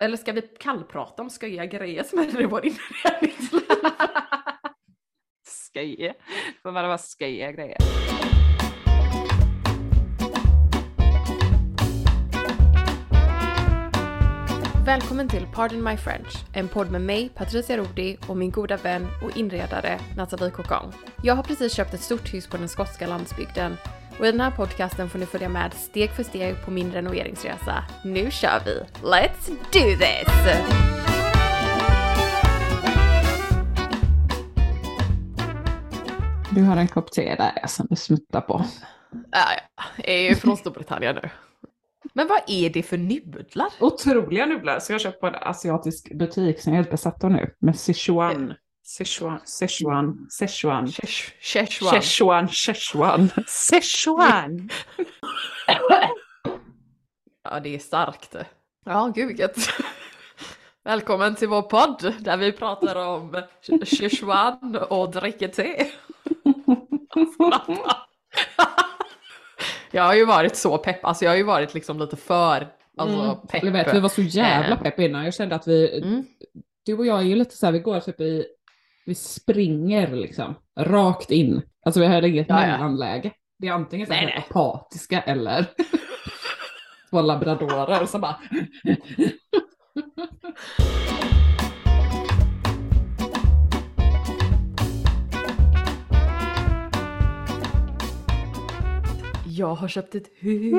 Eller ska vi kallprata om sköja grejer som händer i vår inredningsliv? Sköje. Får man vara sköjiga grejer. Välkommen till Pardon My French, en podd med mig, Patricia Rodi och min goda vän och inredare Nathalie Kokong. Jag har precis köpt ett stort hus på den skotska landsbygden och i den här podcasten får ni följa med steg för steg på min renoveringsresa. Nu kör vi! Let's do this! Du har en kopp te där som du smuttar på. Ja, ja, jag är ju från Storbritannien nu. Men vad är det för nudlar? Otroliga nudlar som jag köpt på en asiatisk butik som jag är helt besatt av nu. Med Sichuan. Sichuan, Sichuan, Sichuan. Szechuan. Sichuan, Sichuan. Sichuan. Ja, det är starkt. Ja, gud vilket. Välkommen till vår podd där vi pratar om Szechuan och dricker te. Jag har ju varit så pepp, alltså jag har ju varit liksom lite för alltså, Mm. pepp. Jag vet, vi var så jävla Eh, pepp innan. Jag kände att vi, Mm. du och jag är ju lite så här, vi går typ i, vi springer liksom rakt in. Alltså vi har inget Ja, ja. mellanläge. Det är antingen så här apatiska eller två labradorer som bara Jag har köpt ett hus.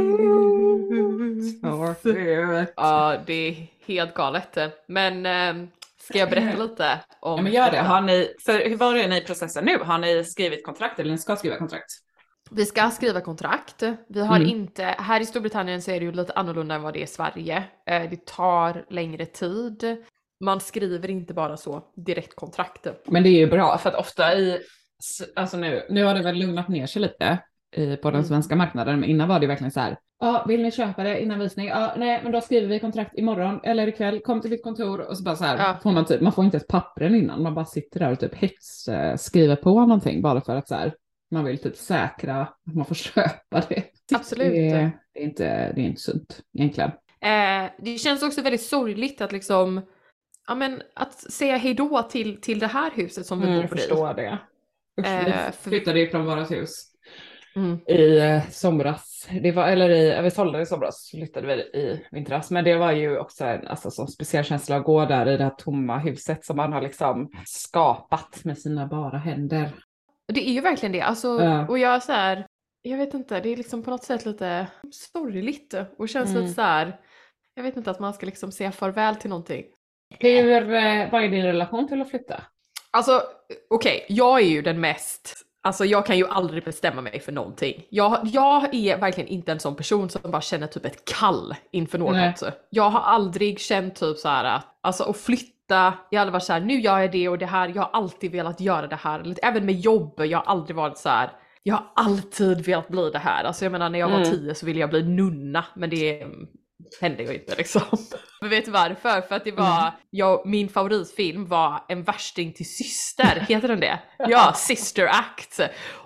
Ja, det är helt galet. Men eh, ska jag berätta lite om Ja men gör det. Har ni, för hur var det ni i processen nu? Har ni skrivit kontrakt eller ni ska skriva kontrakt? Vi ska skriva kontrakt. Vi har Mm. inte, här i Storbritannien så är det ju lite annorlunda än vad det är i Sverige. Eh, Det tar längre tid. Man skriver inte bara så direkt kontrakt. Men det är ju bra för att ofta i, alltså nu, nu har det väl lugnat ner sig lite i, på den Mm. svenska marknaden, men innan var det verkligen så här. Ja, vill ni köpa det innan visning? Ja, nej, men då skriver vi kontrakt imorgon eller ikväll. Kom till mitt kontor och så bara så här Ja. får man typ, man får inte ett pappren innan, man bara sitter där och typ hets eh, skriver på någonting bara för att så här man vill typ säkra att man får köpa det. Absolut. Det är, det är inte, det är inte sunt egentligen. Eh, det känns också väldigt sorgligt att liksom, ja men att säga hejdå till, till det här huset som vi Mm, bor jag i. förstår det. Usch, Eh, vi flyttade ju från vårt hus Mm. i eh, somras. Det var, eller i, ja, vi sålde i somras, flyttade vi i vintras. Men det var ju också en alltså, sån speciell känsla att gå där i det här tomma huset som man har liksom skapat med sina bara händer. Det är ju verkligen det. Alltså, Ja. Och jag så här, jag vet inte, det är liksom på något sätt lite sorgligt och känns Mm. lite så här. jag vet inte att man ska liksom säga farväl till någonting. Hur, eh, vad är din relation till att flytta? Alltså okej, jag är ju den mest, alltså jag kan ju aldrig bestämma mig för någonting. Jag, jag är verkligen inte en sån person som bara känner typ ett kall inför något. Nej. Jag har aldrig känt typ så här att, alltså att flytta, jag har varit så här, nu gör jag det och det här, jag har alltid velat göra det här. Även med jobb, jag har aldrig varit så här. jag har alltid velat bli det här. Alltså jag menar när jag var Mm. tio så ville jag bli nunna men det hände ju inte liksom. Men vet du varför? För att det var, Mm. jag, min favoritfilm var En värsting till syster, heter den det? Ja, Sister Act.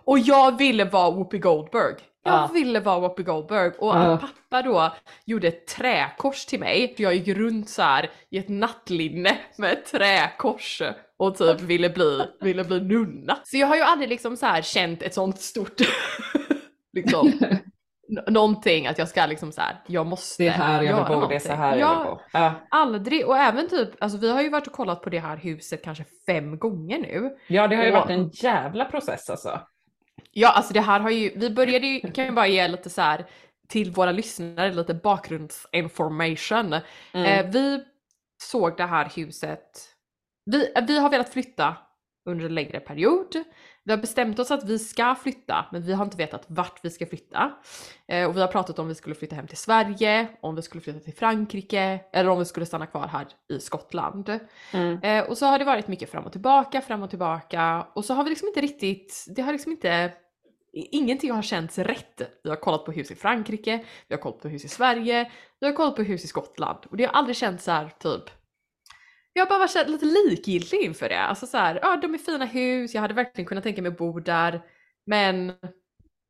Och jag ville vara Whoopi Goldberg. Jag Ja. ville vara Whoopi Goldberg och Ja. pappa då gjorde ett träkors till mig. Jag gick runt så här i ett nattlinne med ett träkors och typ ville bli, ville bli nunna. Så jag har ju aldrig liksom så här känt ett sånt stort liksom någonting att jag ska liksom så här, jag måste Det är här jag vill bo, det är så här någonting. jag vill bo. Ja. Aldrig, och även typ, alltså vi har ju varit och kollat på det här huset kanske fem gånger nu. ja, det har ju Och- varit en jävla process alltså. Ja, alltså det här har ju, vi började ju, kan ju bara ge lite så här till våra lyssnare lite bakgrundsinformation. Mm. Eh, vi såg det här huset, vi, vi har velat flytta under en längre period. Vi har bestämt oss att vi ska flytta, men vi har inte vetat vart vi ska flytta. Eh, och vi har pratat om vi skulle flytta hem till Sverige, om vi skulle flytta till Frankrike eller om vi skulle stanna kvar här i Skottland. Mm. Eh, och så har det varit mycket fram och tillbaka, fram och tillbaka och så har vi liksom inte riktigt, det har liksom inte, ingenting har känts rätt. Vi har kollat på hus i Frankrike, vi har kollat på hus i Sverige, vi har kollat på hus i Skottland och det har aldrig känts så här typ jag bara här lite likgiltig inför det. Alltså så här, ja de är fina hus, jag hade verkligen kunnat tänka mig att bo där. Men,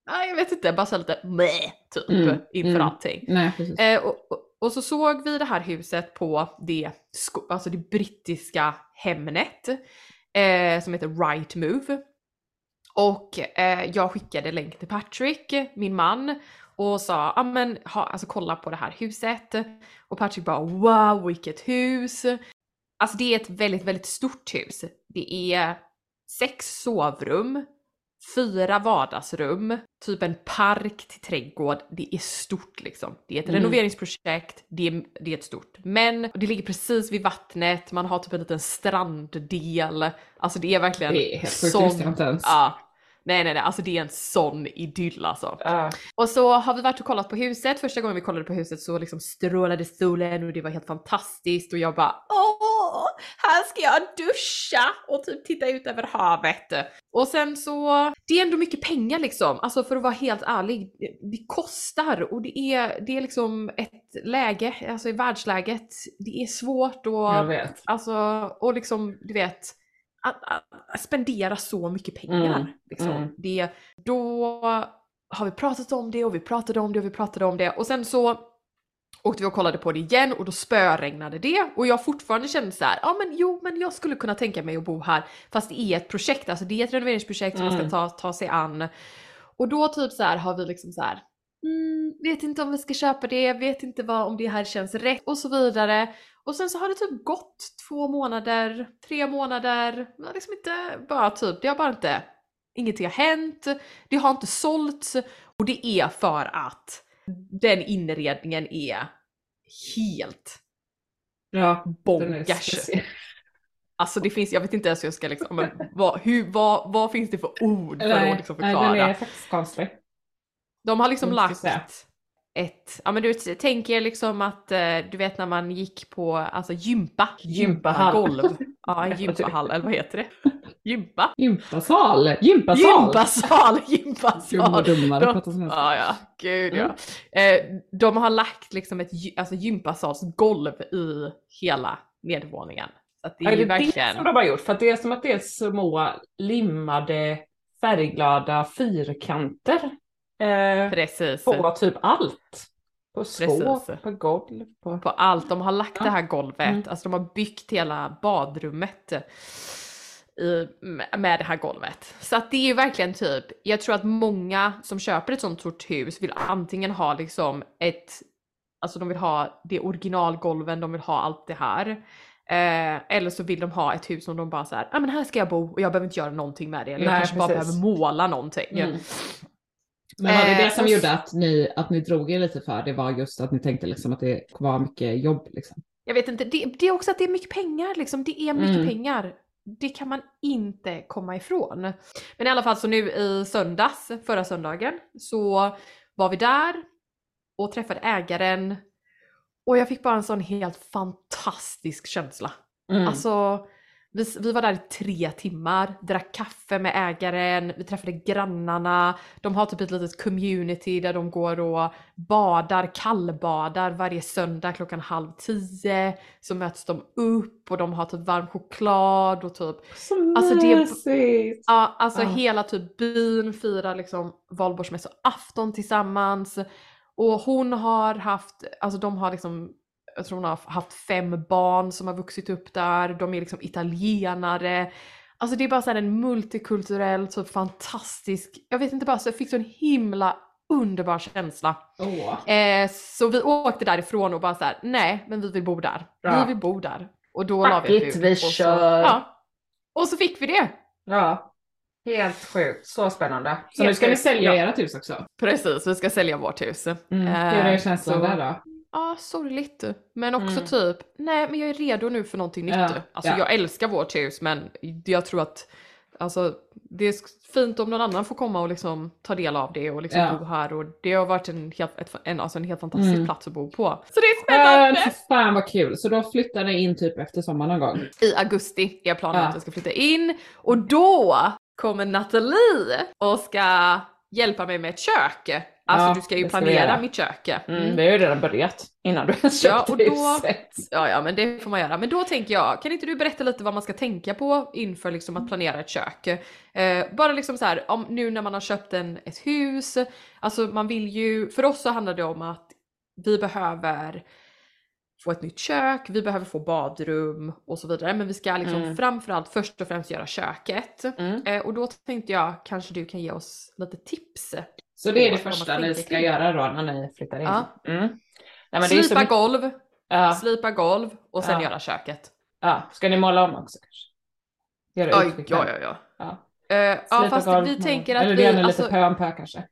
ja, jag vet inte, bara så lite meh, typ Mm, inför mm. allting. Nej. Eh, och, och, så såg vi det här huset på det, alltså det brittiska Hemnet eh, som heter Right Move. Och eh, jag skickade länk till Patrick, min man, och sa ja men ha, alltså, kolla på det här huset. Och Patrick bara wow vilket hus! Alltså det är ett väldigt, väldigt stort hus. Det är sex sovrum, fyra vardagsrum, typ en park till trädgård. Det är stort liksom. Det är ett Mm. renoveringsprojekt, det är, det är ett stort. Men det ligger precis vid vattnet, man har typ en liten stranddel. Alltså det är verkligen Det är helt ens. Ja. Nej nej nej, alltså det är en sån idyll alltså. Ja. Och så har vi varit och kollat på huset. Första gången vi kollade på huset så liksom strålade solen och det var helt fantastiskt och jag bara åh, här ska jag duscha och typ titta ut över havet. Och sen så, det är ändå mycket pengar liksom. Alltså för att vara helt ärlig, det, det kostar och det är, det är liksom ett läge, alltså i världsläget, det är svårt och Jag vet. Alltså, och liksom, du vet, att, att, att spendera så mycket pengar. Mm, Liksom. mm. Det, då har vi pratat om det och vi pratade om det och vi pratade om det och sen så åkte vi och kollade på det igen och då spöregnade det och jag fortfarande kände så här, ja men jo men jag skulle kunna tänka mig att bo här fast det är ett projekt, alltså det är ett renoveringsprojekt som man Mm. ska ta, ta sig an. Och då typ så här har vi liksom så här, mm, vet inte om vi ska köpa det, vet inte vad, om det här känns rätt och så vidare. Och sen så har det typ gått två månader, tre månader, har liksom inte, bara typ, det har bara inte, ingenting har hänt, det har inte sålts och det är för att den inredningen är helt Ja, bonkers. Alltså det finns, jag vet inte ens hur jag ska liksom, men vad, hur, vad, vad finns det för ord för Nej, att liksom nej, förklara? den är faktiskt konstig. De har liksom lagt säga? Ett, ja men du vet, tänk er liksom att eh, du vet när man gick på alltså gympa, Gympahall. golv. Ja en gympahall eller vad heter det? Gympa? Gympasal! Gympasal! Gympasal! Gympasal! dummare. De-. Ja ja, gud ja. Mm. Eh, de har lagt liksom ett alltså, gympasalsgolv i hela nedervåningen. Så det är Är det det verkligen... som de har gjort? För det är som att det är små limmade färgglada fyrkanter. Eh, Precis. på typ allt. På skåp, Precis. på golv, på... på allt. De har lagt Ja. det här golvet, Mm. alltså de har byggt hela badrummet i, med det här golvet. Så att det är ju verkligen typ, jag tror att många som köper ett sånt stort hus vill antingen ha liksom ett, alltså de vill ha det originalgolven, de vill ha allt det här. Eh, eller så vill de ha ett hus som de bara såhär, ja ah, men här ska jag bo och jag behöver inte göra någonting med det. Eller jag Nej, kanske bara precis. behöver måla någonting. Mm. Men var det Eh, det som och- gjorde att ni, att ni drog er lite för det var just att ni tänkte liksom att det var mycket jobb liksom? Jag vet inte, det, det är också att det är mycket pengar liksom. Det är mycket Mm. pengar. Det kan man inte komma ifrån. Men i alla fall så nu i söndags, förra söndagen, så var vi där och träffade ägaren och jag fick bara en sån helt fantastisk känsla. Mm. Alltså vi, vi var där i tre timmar, drack kaffe med ägaren, vi träffade grannarna, de har typ ett litet community där de går och badar, kallbadar varje söndag klockan halv tio. Så möts de upp och de har typ varm choklad och typ Så Alltså, det-! Ja, alltså Ja. hela typ byn firar liksom valborgsmässoafton tillsammans. Och hon har haft, alltså de har liksom, jag tror hon har haft fem barn som har vuxit upp där, de är liksom italienare. Alltså det är bara så här en multikulturell, typ fantastisk, jag vet inte bara, så jag fick så en himla underbar känsla. Åh. Eh, så vi åkte därifrån och bara så här: nej men vi vill bo där. Ja. Vi vill bo där. Och då Fuck la vi ett bud. vi och så. Ja. Och så fick vi det. Ja, helt sjukt. Så spännande. Så Helt nu ska ni sjukt, sälja ja. ert hus också? Precis, vi ska sälja vårt hus. Mm. Hur är Eh, känslan så- där då? Ja, sorgligt. Men också Mm. typ, nej men jag är redo nu för någonting nytt. Ja, Alltså ja. jag älskar vårt hus men jag tror att alltså, det är fint om någon annan får komma och liksom ta del av det och liksom Ja. bo här och det har varit en helt, ett, en, alltså en helt fantastisk Mm. plats att bo på. Så det är spännande! Äh, fan vad kul. Så då flyttar ni in typ efter sommaren någon gång? I augusti är planen Ja. att jag ska flytta in och då kommer Nathalie och ska hjälpa mig med ett kök. Alltså Ja, du ska ju ska planera göra. mitt kök. Mm. Mm. Vi har ju redan börjat innan du ens Ja, och då- huset. Ja, ja, men det får man göra. Men då tänker jag, kan inte du berätta lite vad man ska tänka på inför liksom att planera ett kök? Eh, bara liksom så här, om, nu när man har köpt en, ett hus, alltså man vill ju, för oss så handlar det om att vi behöver få ett nytt kök, vi behöver få badrum och så vidare. Men vi ska liksom Mm. framförallt först och främst göra köket. Mm. Eh, och då tänkte jag, kanske du kan ge oss lite tips? Så det är det första ni ska kring. göra då när ni flyttar in? Ja. Mm. Nej, så Slipa mycket... golv, ja. slipa golv och sen Ja. göra köket. ja. Ska ni måla om också kanske? Göra Oj, ja, ja, ja. ja. Eh, ja fast golv, vi tänker att Eller vi, gärna lite alltså, pö om pö kanske?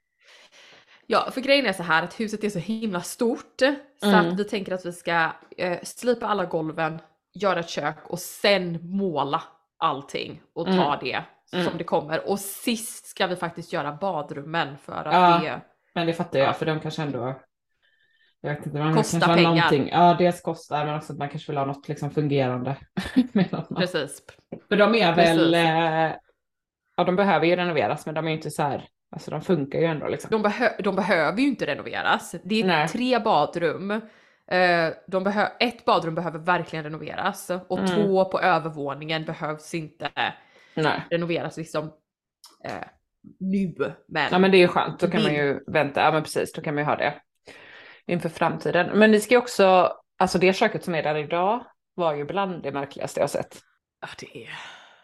ja för grejen är så här att huset är så himla stort så Mm. att vi tänker att vi ska eh, slipa alla golven, göra ett kök och sen måla allting och ta Mm. det Mm. som det kommer. Och sist ska vi faktiskt göra badrummen för att Ja. det, Men det fattar jag, för de kanske ändå... Jag vet inte, man Kostar kanske pengar. någonting. Ja, dels kostar, men också att man kanske vill ha något liksom fungerande. Man. precis. För de är väl... Precis. Eh, ja, de behöver ju renoveras, men de är ju inte så här... Alltså de funkar ju ändå liksom. De, behö- de behöver ju inte renoveras. Det är Nej. tre badrum. Eh, de behö- ett badrum behöver verkligen renoveras och Mm. två på övervåningen behövs inte Nej. renoveras liksom eh, nu. Men, Ja, men det är ju skönt. Då kan man ju vänta. Ja, men precis. Då kan man ju ha det inför framtiden. Men ni ska ju också... Alltså det köket som är där idag var ju bland det märkligaste jag sett. ja, det är...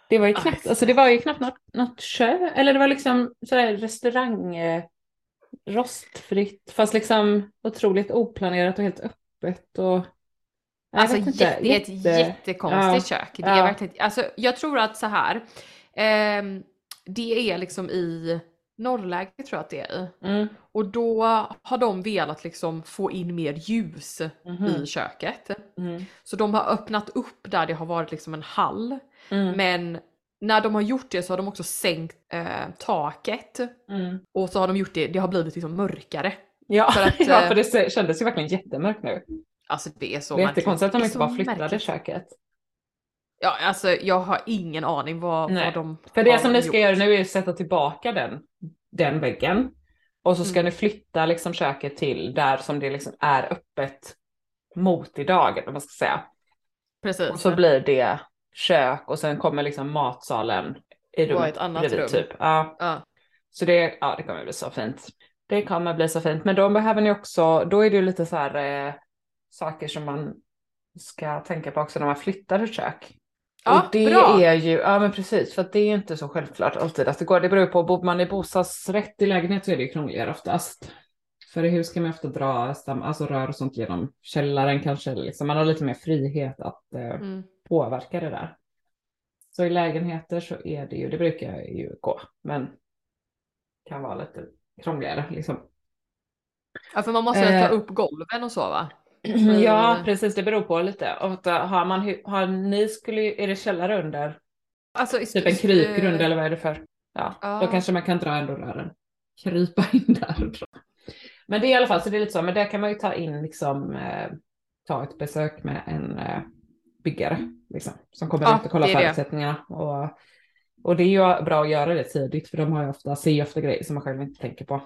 Det var ju Ja, knappt, det- alltså det var ju knappt något, något kö, eller det var liksom sådär restaurang, eh, rostfritt, fast liksom otroligt oplanerat och helt öppet och... Alltså vet inte, jätte, det är ett jätte- jättekonstigt kök. Det är Ja. verkligen, alltså, jag tror att så här. ehm, det är liksom i norrläge tror jag att det är i. Mm, Och då har de velat liksom få in mer ljus mhm, i köket. mm, Så de har öppnat upp där det har varit liksom en hall. mm, Men när de har gjort det så har de också sänkt eh, taket. mm. Och så har de gjort det, det har blivit liksom mörkare. Ja, För att, ja, eh, för det se- kändes ju verkligen jättemörkt nu. Alltså det är så det är jättekonstigt att de inte bara flyttade märkligt. köket. Ja, alltså jag har ingen aning vad, Nej. vad de För det har som ni ska gjort. göra nu är att sätta tillbaka den, den väggen. Och så ska Mm. ni flytta liksom köket till där som det liksom är öppet mot i dagen, om man ska säga. Precis. Och så blir det kök och sen kommer liksom matsalen i rummet ett annat bredvid rum. typ. Ja. Ja. Så det, ja, det kommer bli så fint. Det kommer bli så fint. Men då behöver ni också, då är det ju lite så här eh, saker som man ska tänka på också när man flyttar ett kök. Ja, och det bra. är ju, ja men precis, för det är inte så självklart alltid att det går. Det beror på, bor man i bostadsrätt i lägenhet så är det ju krångligare oftast. För i hus kan man ofta dra stam, alltså rör och sånt genom källaren kanske. Liksom. Man har lite mer frihet att eh, Mm. påverka det där. Så i lägenheter så är det ju, det brukar ju gå, men kan vara lite krångligare liksom. ja, för man måste Eh. ta upp golven och så va? Ja, precis, det beror på lite. Och har man, har ni skulle, är det källare under? Alltså, Typ en krypgrund eh, eller vad är det för? Ja, ja. då kanske man kan dra ändå rören. Krypa in där. Men det är i alla fall, så det är lite så, men där kan man ju ta in liksom, eh, ta ett besök med en eh, byggare liksom, som kommer Ja, ut och kollar förutsättningarna. Och, och det är ju bra att göra det tidigt för de har ju ofta, ser ju ofta grejer som man själv inte tänker på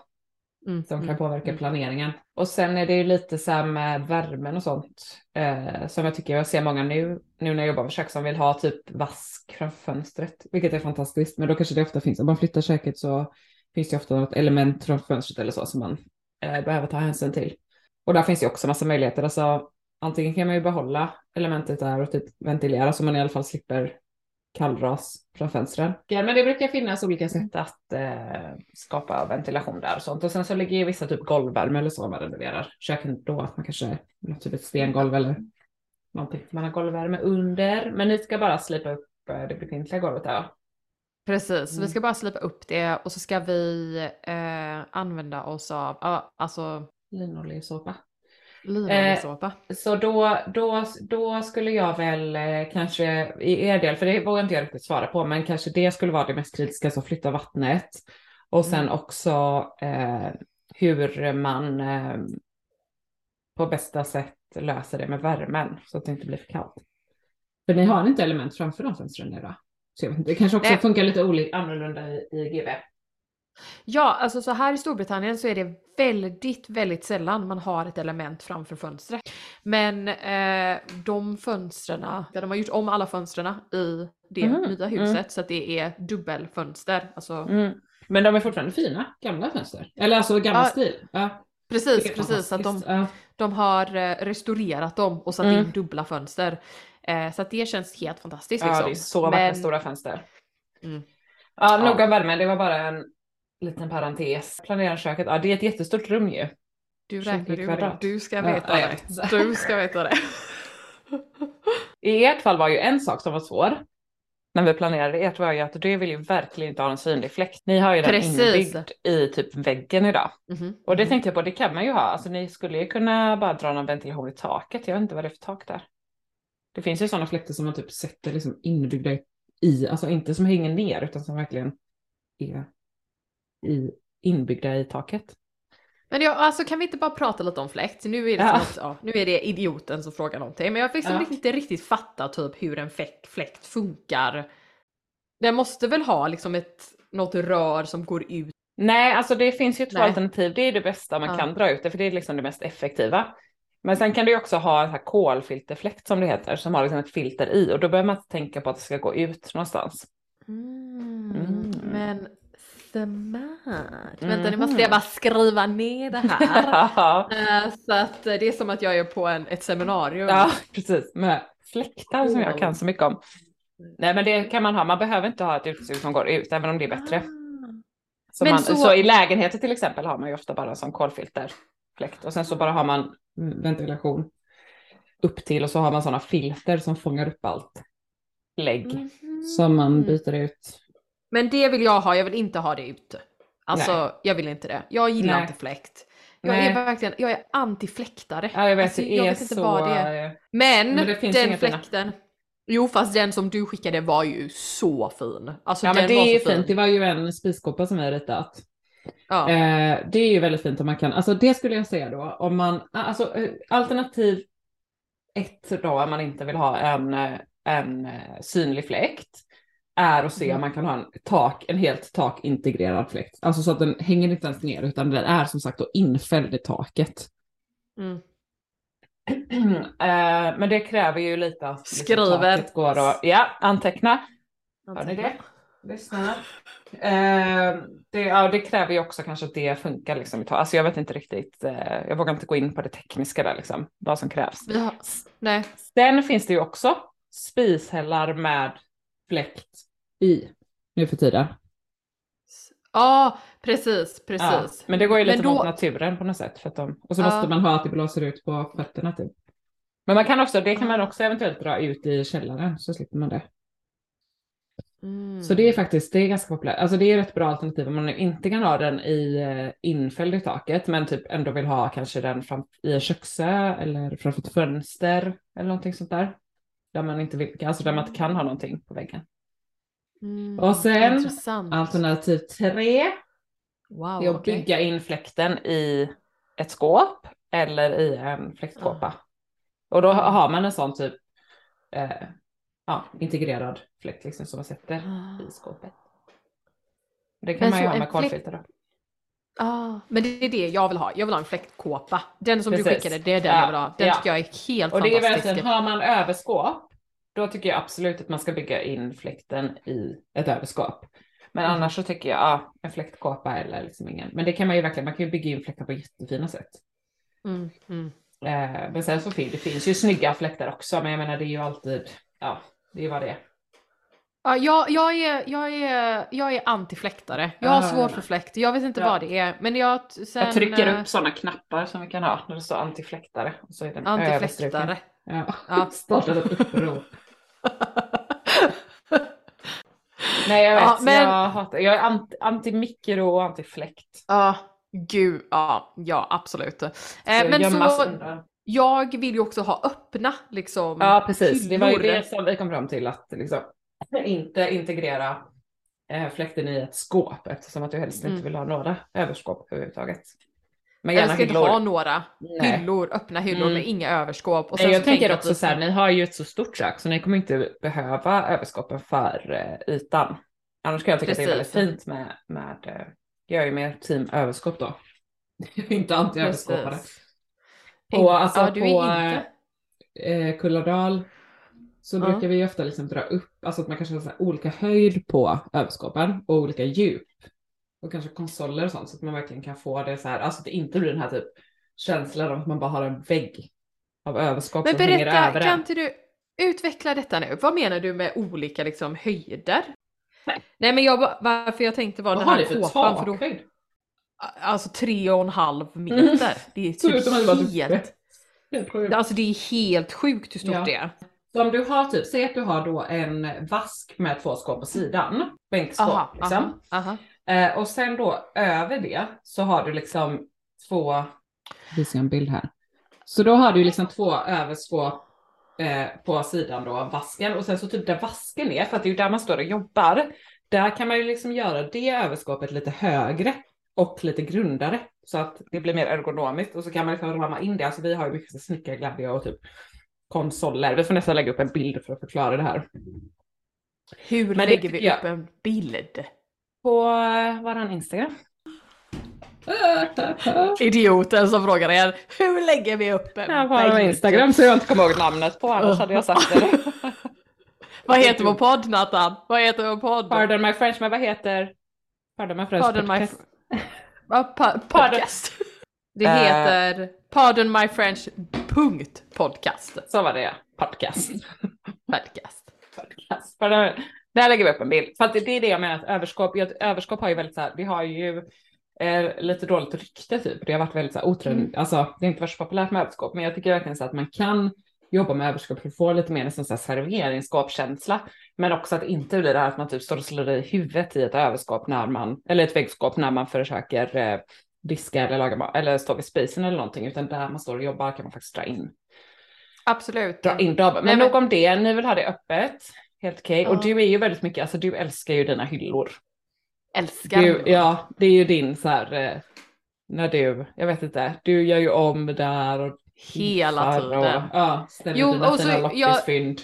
Mm, som kan mm, påverka mm. planeringen. Och sen är det ju lite så här med värmen och sånt eh, som jag tycker jag ser många nu, nu när jag jobbar med kök som vill ha typ vask från fönstret, vilket är fantastiskt. Men då kanske det ofta finns, om man flyttar köket så finns det ofta något element från fönstret eller så som man eh, behöver ta hänsyn till. Och där finns det också massa möjligheter. Alltså, antingen kan man ju behålla elementet där och typ ventilera så man i alla fall slipper kallras från fönstren. Ja, men det brukar finnas olika sätt att eh, skapa ventilation där och sånt. Och sen så ligger ju vissa typ golvvärme eller så om man renoverar köken då. Att man kanske vill ha typ ett stengolv eller någonting. Man har golvvärme under. Men ni ska bara slipa upp eh, det befintliga golvet där? Precis, Mm. vi ska bara slipa upp det och så ska vi eh, använda oss av, ja, alltså Linoljessåpa. linoljesåpa. Så då, då, då skulle jag väl eh, kanske i er del, för det vågar inte jag riktigt svara på, men kanske det skulle vara det mest kritiska, så flytta vattnet. Och sen Mm. också eh, hur man eh, på bästa sätt löser det med värmen så att det inte blir för kallt. För ni har inte element framför de fönstren nu då? Det kanske också Nej. funkar lite olika annorlunda i, i GV. Ja, alltså så här i Storbritannien så är det väldigt, väldigt sällan man har ett element framför fönstret. Men eh, de fönstren, ja, de har gjort om alla fönstren i det Mhm, nya huset så att det är dubbelfönster. Alltså, Mm. Men de är fortfarande fina, gamla fönster. Eller alltså gammal Ja, stil. Ja, Precis, precis. Att de. Ja. de har eh, restaurerat dem och satt Mm. in dubbla fönster. Eh, så att det känns helt fantastiskt. Ja, liksom. det är så vackra Men- stora fönster. Mm. Ja, Ja. nog om värmen, det var bara en liten parentes. Planeringsköket, ja det är ett jättestort rum ju. Du 20 räknar du med. Du ska veta ja, det. Du ska veta det. I ert fall var ju en sak som var svår när vi planerade ert var ju att du vill ju verkligen inte ha en synlig fläkt. Ni har ju den Precis. inbyggd i typ väggen idag. Mhm, Och det mhm. tänkte jag på, det kan man ju ha. Alltså ni skulle ju kunna bara dra någon ventilation i taket. Jag vet inte vad det är för tak där. Det finns ju sådana fläktar som man typ sätter liksom inbyggda i, alltså inte som hänger ner utan som verkligen är i, inbyggda i taket. Men ja, alltså kan vi inte bara prata lite om fläkt? Nu är det, Ja. att, ja, nu är det idioten som frågar någonting. Men jag fick liksom Ja. inte riktigt fatta typ hur en fläkt, fläkt funkar. Den måste väl ha liksom ett, något rör som går ut. Nej, alltså det finns ju två Nej. alternativ. Det är det bästa man Ja. kan dra ut det, för det är liksom det mest effektiva. Men sen kan du också ha en här kolfilterfläkt som det heter, som har liksom ett filter i och då behöver man inte tänka på att det ska gå ut någonstans. Mm. Men smart. Vänta nu måste jag bara skriva ner det här. Eh, Så att det är som att jag är på en, ett seminarium. ja, precis. Med fläktar som jag kan så mycket om. Nej, men det kan man ha. Man behöver inte ha ett utsug som går ut, även om det är bättre. Ah. Så, man, så- så... i lägenheter till exempel har man ju ofta bara en sån kolfilterfläkt och sen så bara har man ventilation upp till och så har man sådana filter som fångar upp allt lägg Mhm. som man byter ut. Men det vill jag ha, jag vill inte ha det ute. Alltså Nej. jag vill inte det. Jag gillar Nej. inte fläkt. Jag Nej. är verkligen, jag är anti-fläktare. Ja, jag vet, Alltså, det jag är vet inte så... vad det är. Men, Men det den inga fina. fläkten, jo fast den som du skickade var ju så fin. Alltså Ja, den men det var är så fin. fint. Det var ju en spiskåpa som jag ritat. Ja. Eh, det är ju väldigt fint om man kan, alltså det skulle jag säga då, om man, alltså eh, alternativ ett då, om man inte vill ha en, eh, en eh, synlig fläkt, är att se Mm. om man kan ha en tak, en helt takintegrerad fläkt. Alltså så att den hänger inte ens ner, utan den är som sagt då infälld i taket. Mm. Eh, men det kräver ju lite att liksom Skriver. taket går och, ja, anteckna. Hör ni det? Lyssna. Eh, det, ja, det kräver ju också kanske att det funkar liksom. Alltså jag vet inte riktigt, eh, jag vågar inte gå in på det tekniska där liksom, vad som krävs. Har, nej. Sen finns det ju också spishällar med fläkt i nu för tiden. Ja, precis, precis. Ja, men det går ju lite då- mot naturen på något sätt. För att de, och så Ja. måste man ha att det blåser ut på fötterna typ. Men man kan också, det kan man också eventuellt dra ut i källaren så slipper man det. Mm. Så det är faktiskt, det är ganska populärt. Alltså det är ett bra alternativ om man inte kan ha den i eh, infälld i taket men typ ändå vill ha kanske den fram, i en köksö eller framför ett fönster eller någonting sånt där. Där man inte vill, alltså där man inte kan ha någonting på väggen. Mm, Och sen Intressant. Alternativ tre wow, är att okej. bygga in fläkten i ett skåp eller i en fläktkåpa. Och då ha- har man en sån typ eh, ja, integrerad fläkt liksom som man sätter i skåpet. Det kan Men man ju ha med kolfilter då. Ah, men det är det jag vill ha. Jag vill ha en fläktkåpa. Den som du Precis. skickade, det är den Ja, jag vill ha. Den ja. tycker jag är helt Och det är verkligen, har man överskåp, då tycker jag absolut att man ska bygga in fläkten i ett överskåp. Men Mm. annars så tycker jag, ja, en fläktkåpa eller liksom ingen. Men det kan man ju verkligen, man kan ju bygga in fläktar på jättefina sätt. Mm, mm. Eh, men sen så finns det finns ju snygga fläktar också, men jag menar det är ju alltid, ja, det är ju vad det är. Ja, jag, jag, är, jag, är, jag är anti-fläktare. Jag har svårt för fläkt. Jag vet inte Ja. vad det är. Men jag sen... jag trycker eh, upp sådana knappar som vi kan ha när det står antifläktare. Och så är den Antifläktare. Ja, Ja. startade ett uppror. Nej jag vet, Ja, men- jag hatar, jag är anti, anti-mikro och anti-fläkt. Ja, gud. Ja, ja absolut. Eh, men så, jag vill ju också ha öppna liksom. Ja precis, det var ju hyllor. det som vi kom fram till att liksom, inte integrera eh, fläkten i ett skåp eftersom att du helst Mm. inte vill ha några överskåp överhuvudtaget. Men Jag gärna ska inte hyllor. ha några Nej. hyllor, öppna hyllor Mm. med inga överskåp. Och sen jag tänker också så här, ska- ni har ju ett så stort kök så ni kommer inte behöva överskåpen för eh, ytan. Annars kan jag tycka att det är väldigt Precis. fint med, med eh, jag är ju mer team överskåp då. Jag inte anti-överskåpare. Precis. På, alltså, ja, på inte. eh, Kulladal så Ja. brukar vi ofta liksom dra upp, alltså att man kanske har olika höjd på överskåpen och olika djup. Och kanske konsoler och sånt så att man verkligen kan få det så här, alltså att det inte blir den här typ känslan av att man bara har en vägg av överskåp Men som hänger berätta, över kan inte du utveckla detta nu? Vad menar du med olika liksom höjder? Nej. Nej men jag, varför jag tänkte var Vad den har här ni för kåpan för då, takhöjd? alltså tre och en halv meter. Det är ut som att det var typ typ helt, alltså det är helt sjukt hur stort Ja. det är. Så om du har typ, säg att du har då en vask med två skåp på sidan, bänkskåp Aha, liksom. aha, aha. Eh, och sen då över det så har du liksom två, vi ser en bild här. Så då har du liksom två överskåp eh, på sidan då av vasken och sen så typ där vasken är, för att det är ju där man står och jobbar, där kan man ju liksom göra det överskåpet lite högre och lite grundare så att det blir mer ergonomiskt och så kan man liksom ramma in det. Alltså vi har ju mycket snickarglädje och typ konsoler. Vi får nästan lägga upp en bild för att förklara det här. Hur Men det lägger vi tycker jag- upp en bild? På eh, våran Instagram. Idioten som frågar er, hur lägger vi upp en Ja, på bild? Instagram så jag inte kommer ihåg namnet på annars hade jag sagt det. Vad heter vår podd Nathan? Vad heter vår podd? Pardon my French, men vad heter Pardon my French Pardon my podcast? Ja, pa- podcast. Det Eh. heter Pardon my French punkt podcast. Så var det ja, podcast. podcast. podcast. Där lägger vi upp en bild. För att det är det jag menar, att överskåp, överskåp har ju väldigt så här, det har ju eh, lite dåligt rykte typ. Det har varit väldigt så här otrend, alltså det har inte varit så populärt med överskåp, men jag tycker verkligen så att man kan jobba med överskåp för att få lite mer här serveringsskåpskänsla. Men också att inte blir det här att man typ står och slår i huvudet i ett överskåp när man, eller ett väggskåp när man försöker eh, diska eller laga eller stå vid spisen eller någonting, utan där man står och jobbar kan man faktiskt dra in, Absolut. dra in dem. Men, Nej, men- nog om det, ni vill ha det öppet, helt okej. Och Ja. du är ju väldigt mycket, alltså du älskar ju dina hyllor. Älskar Du, ja, det är ju din så här, eh, när du, jag vet inte, du gör ju om där och Hela tiden. Och, ja, ställer Jo, dina och så fina loppisfynd.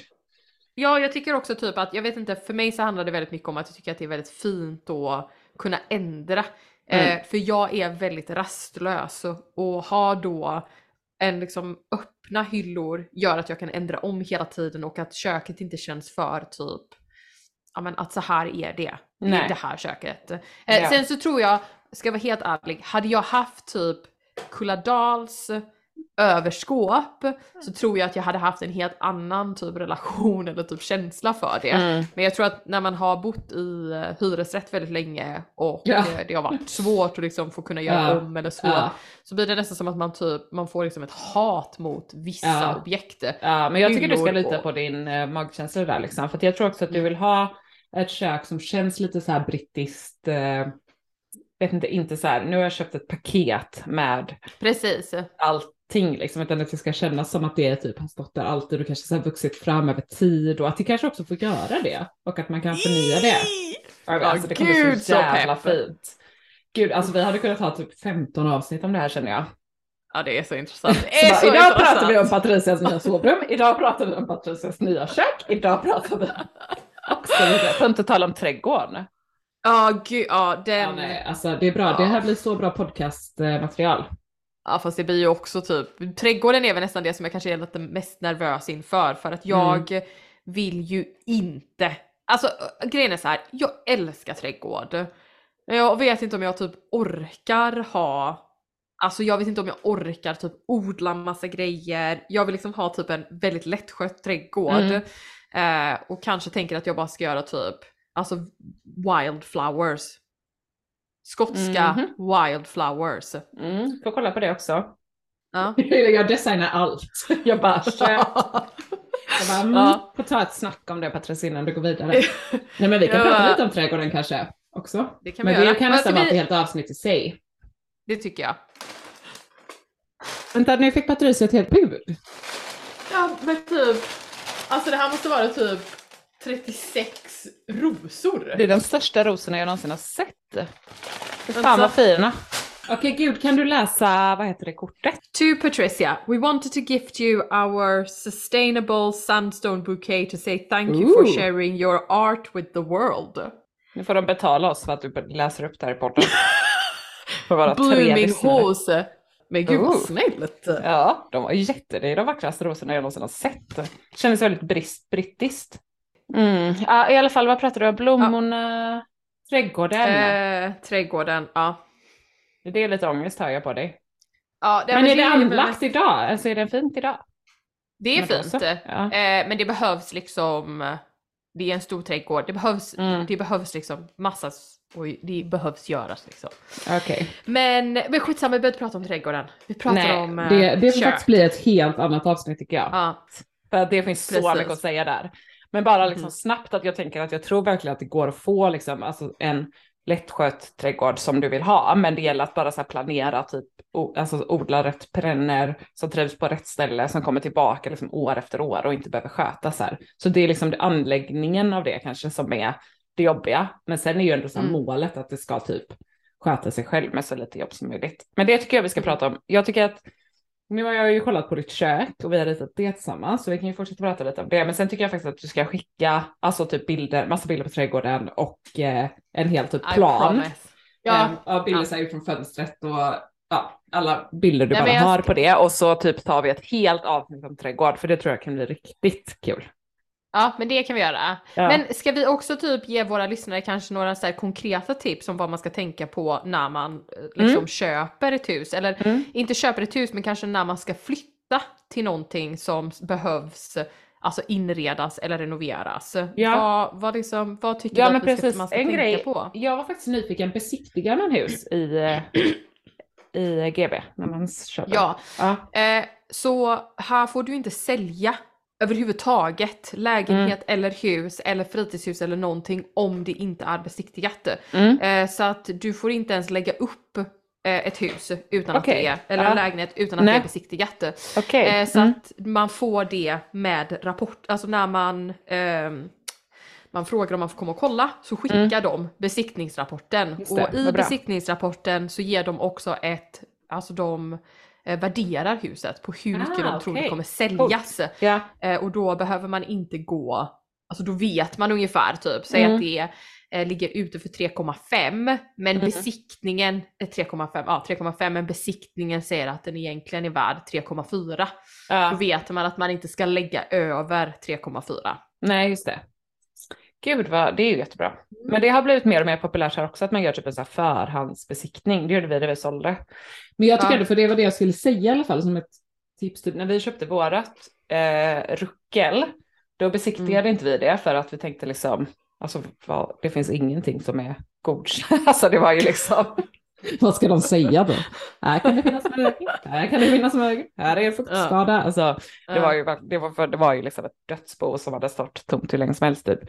Ja, jag tycker också typ att, jag vet inte, för mig så handlar det väldigt mycket om att jag tycker att det är väldigt fint att kunna ändra. Mm. Eh, för jag är väldigt rastlös och, och har då en liksom öppna hyllor gör att jag kan ändra om hela tiden och att köket inte känns för typ, ja men att så här är det. Det är det här köket. Eh, Ja. Sen så tror jag, ska jag vara helt ärlig, hade jag haft typ Kulladals överskåp så tror jag att jag hade haft en helt annan typ relation eller typ känsla för det. Mm. Men jag tror att när man har bott i eh, hyresrätt väldigt länge och Ja. eh, det har varit svårt att liksom få kunna göra Ja. om eller så, Ja. så blir det nästan som att man typ, man får liksom ett hat mot vissa objekt. Ja, men jag tycker du ska lita på din eh, magkänsla där liksom. För att jag tror också att du vill ha ett kök som känns lite så här brittiskt. Eh, vet inte, inte så här. Nu har jag köpt ett paket med Precis. Allting liksom. Utan att det ska kännas som att det typ har stått där alltid och kanske så här vuxit fram över tid. Och att det kanske också får göra det. Och att man kan förnya det. Alltså, det kommer bli gud, så jävla fint. Gud, alltså vi hade kunnat ha typ 15 avsnitt om det här känner jag. Ja det är så intressant. Det Så är bara, så idag intressant. pratar vi om Patricias nya sovrum, idag pratar vi om Patricias nya kök, idag pratar vi och så vidare. För att inte tala om trädgården. Ja gud, ja den. Ja, nej, alltså det är bra, det här blir så bra podcastmaterial. Ja fast det blir ju också typ, trädgården är väl nästan det som jag kanske är lite mest nervös inför för att jag Mm. vill ju inte, alltså äh, grejen är så här, jag älskar trädgård. Jag vet inte om jag typ orkar ha, alltså jag vet inte om jag orkar typ odla massa grejer. Jag vill liksom ha typ en väldigt lättskött trädgård. Mm. Eh, och kanske tänker att jag bara ska göra typ, alltså wildflowers. Skotska Mhm. wildflowers. Mm, får kolla på det också. Ja. Jag designar allt. Jag bara. Jag bara, mm, Ja. får ta ett snack om det Patricia innan du går vidare. Nej men vi kan Ja. prata lite om trädgården kanske också. Det kan vi men det göra. kan nästan ska vara ett vi- helt avsnitt i sig. Det tycker jag. Vänta, nu fick Patricia ett helt bud. Ja men typ, alltså det här måste vara typ 36 rosor. Det är de största rosorna jag någonsin har sett. Fy fan Alltså- vad fina. Okej gud, kan du läsa, vad heter det, kortet? To Patricia, we wanted to gift you our sustainable sandstone bouquet to say thank you for Ooh. sharing your art with the world. Nu får de betala oss för att du läser upp det här i podden. För våra tre Blooming hose. Men gud vad snällt. Ja, de var jätte, det är de vackraste rosorna jag någonsin har sett. Kändes väldigt brist, brittiskt. Mm. Ja, I alla fall, vad pratar du om? Blommorna, trädgården. Eh, trädgården, ja. Det är lite ångest hör jag på dig. ja men är det väl anlagt mest- idag? Alltså är den fint idag? Det är Men fint. så. Ja. Eh, men det behövs liksom, det är en stor trädgård, det behövs, Mm. det behövs liksom massa, oj, det behövs göras liksom. Okej. Men, men skitsamma, vi behöver inte prata om trädgården. Vi pratar Nej, om eh, det, det får kök. faktiskt bli ett helt annat avsnitt tycker jag. Ja, För det finns så Precis. mycket att säga där. Men bara liksom Mhm. snabbt att jag tänker att jag tror verkligen att det går att få liksom, alltså en lättskött trädgård som du vill ha. Men det gäller att bara så planera, typ, alltså odla rätt perenner som trivs på rätt ställe, som kommer tillbaka liksom år efter år och inte behöver skötas här. Så det är liksom det, anläggningen av det kanske som är det jobbiga. Men sen är ju ändå så Mm. målet att det ska typ sköta sig själv med så lite jobb som möjligt. Men det tycker jag vi ska prata om. Jag tycker att nu har jag ju kollat på ditt kök och vi har ritat det tillsammans så vi kan ju fortsätta prata lite om det. Men sen tycker jag faktiskt att du ska skicka alltså typ bilder, massa bilder på trädgården och eh, en hel typ plan. promise. Ja, Eh, bilder ja. så här ut från fönstret och ja, alla bilder du Ja, bara har ska- på det och så typ tar vi ett helt avsnitt om trädgård för det tror jag kan bli riktigt kul. Ja, men det kan vi göra. Ja. Men ska vi också typ ge våra lyssnare kanske några så här konkreta tips om vad man ska tänka på när man eh, liksom köper ett hus? Eller Mm. inte köper ett hus, men kanske när man ska flytta till någonting som behövs alltså inredas eller renoveras. Ja. Vad, vad, liksom, vad tycker Ja du att vi ska, precis, man ska en tänka grej. på? Jag var faktiskt nyfiken, besiktigar man hus i, eh, i GB när man köper? Ja, ja. Eh, så här får du inte sälja överhuvudtaget lägenhet Mm. eller hus eller fritidshus eller någonting om det inte är besiktigat. Mm. Eh, så att du får inte ens lägga upp eh, ett hus utan Okej, att det är, eller ja. en lägenhet utan att Nej. det är besiktigat. Okej. Eh, så Mm. att man får det med rapport, alltså när man ehm, man frågar om man får komma och kolla så skickar de besiktningsrapporten. Mm. Det, och i besiktningsrapporten så ger de också ett, alltså de eh, värderar huset på hur mycket Ah, de tror det kommer säljas. Ja. Eh, och då behöver man inte gå, alltså då vet man ungefär typ, säg Mm. att det eh, ligger ute för 3,5 men Mm. besiktningen är 3,5, ja 3,5 men besiktningen säger att den egentligen är värd 3,4. Då ja. vet man att man inte ska lägga över 3,4. Nej, just det. Gud, vad, det är ju jättebra. Men det har blivit mer och mer populärt här också att man gör typ en så här förhandsbesiktning. Det gjorde vi när vi sålde. Men jag tycker Ja. för det var det jag skulle säga i alla fall som ett tips. Typ, när vi köpte vårat eh, ruckel, då besiktigade Mm. inte vi det för att vi tänkte liksom, alltså det finns ingenting som är godkänt. alltså det var ju liksom. Vad ska de säga då? Här kan det finnas mögel, här kan det finnas mögel, här är en fuktskada. Alltså, det var ju, det var, det var ju liksom ett dödsbo som hade stått tomt hur länge som helst typ.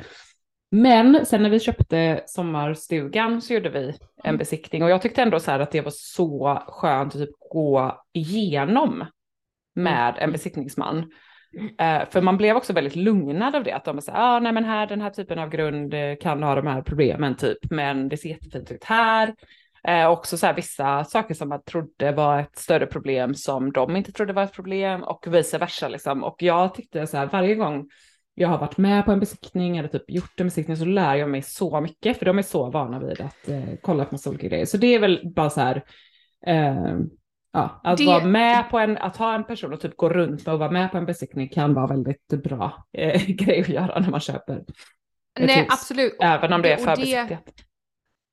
Men sen när vi köpte sommarstugan så gjorde vi en besiktning och jag tyckte ändå så här att det var så skönt att typ gå igenom med en besiktningsman. Eh, för man blev också väldigt lugnad av det, att de här, ah, nej men här, den här typen av grund kan ha de här problemen typ, men det ser jättefint ut här. Eh, också så här, vissa saker som man trodde var ett större problem som de inte trodde var ett problem och vice versa liksom. Och jag tyckte så här varje gång jag har varit med på en besiktning eller typ gjort en besiktning så lär jag mig så mycket för de är så vana vid att eh, kolla på massa olika grejer. Så det är väl bara så här, eh, ja, att Det- vara med på en, att ha en person och typ gå runt med och vara med på en besiktning kan vara väldigt bra eh, grej att göra när man köper. Nej, absolut. Även om det är för besiktigat.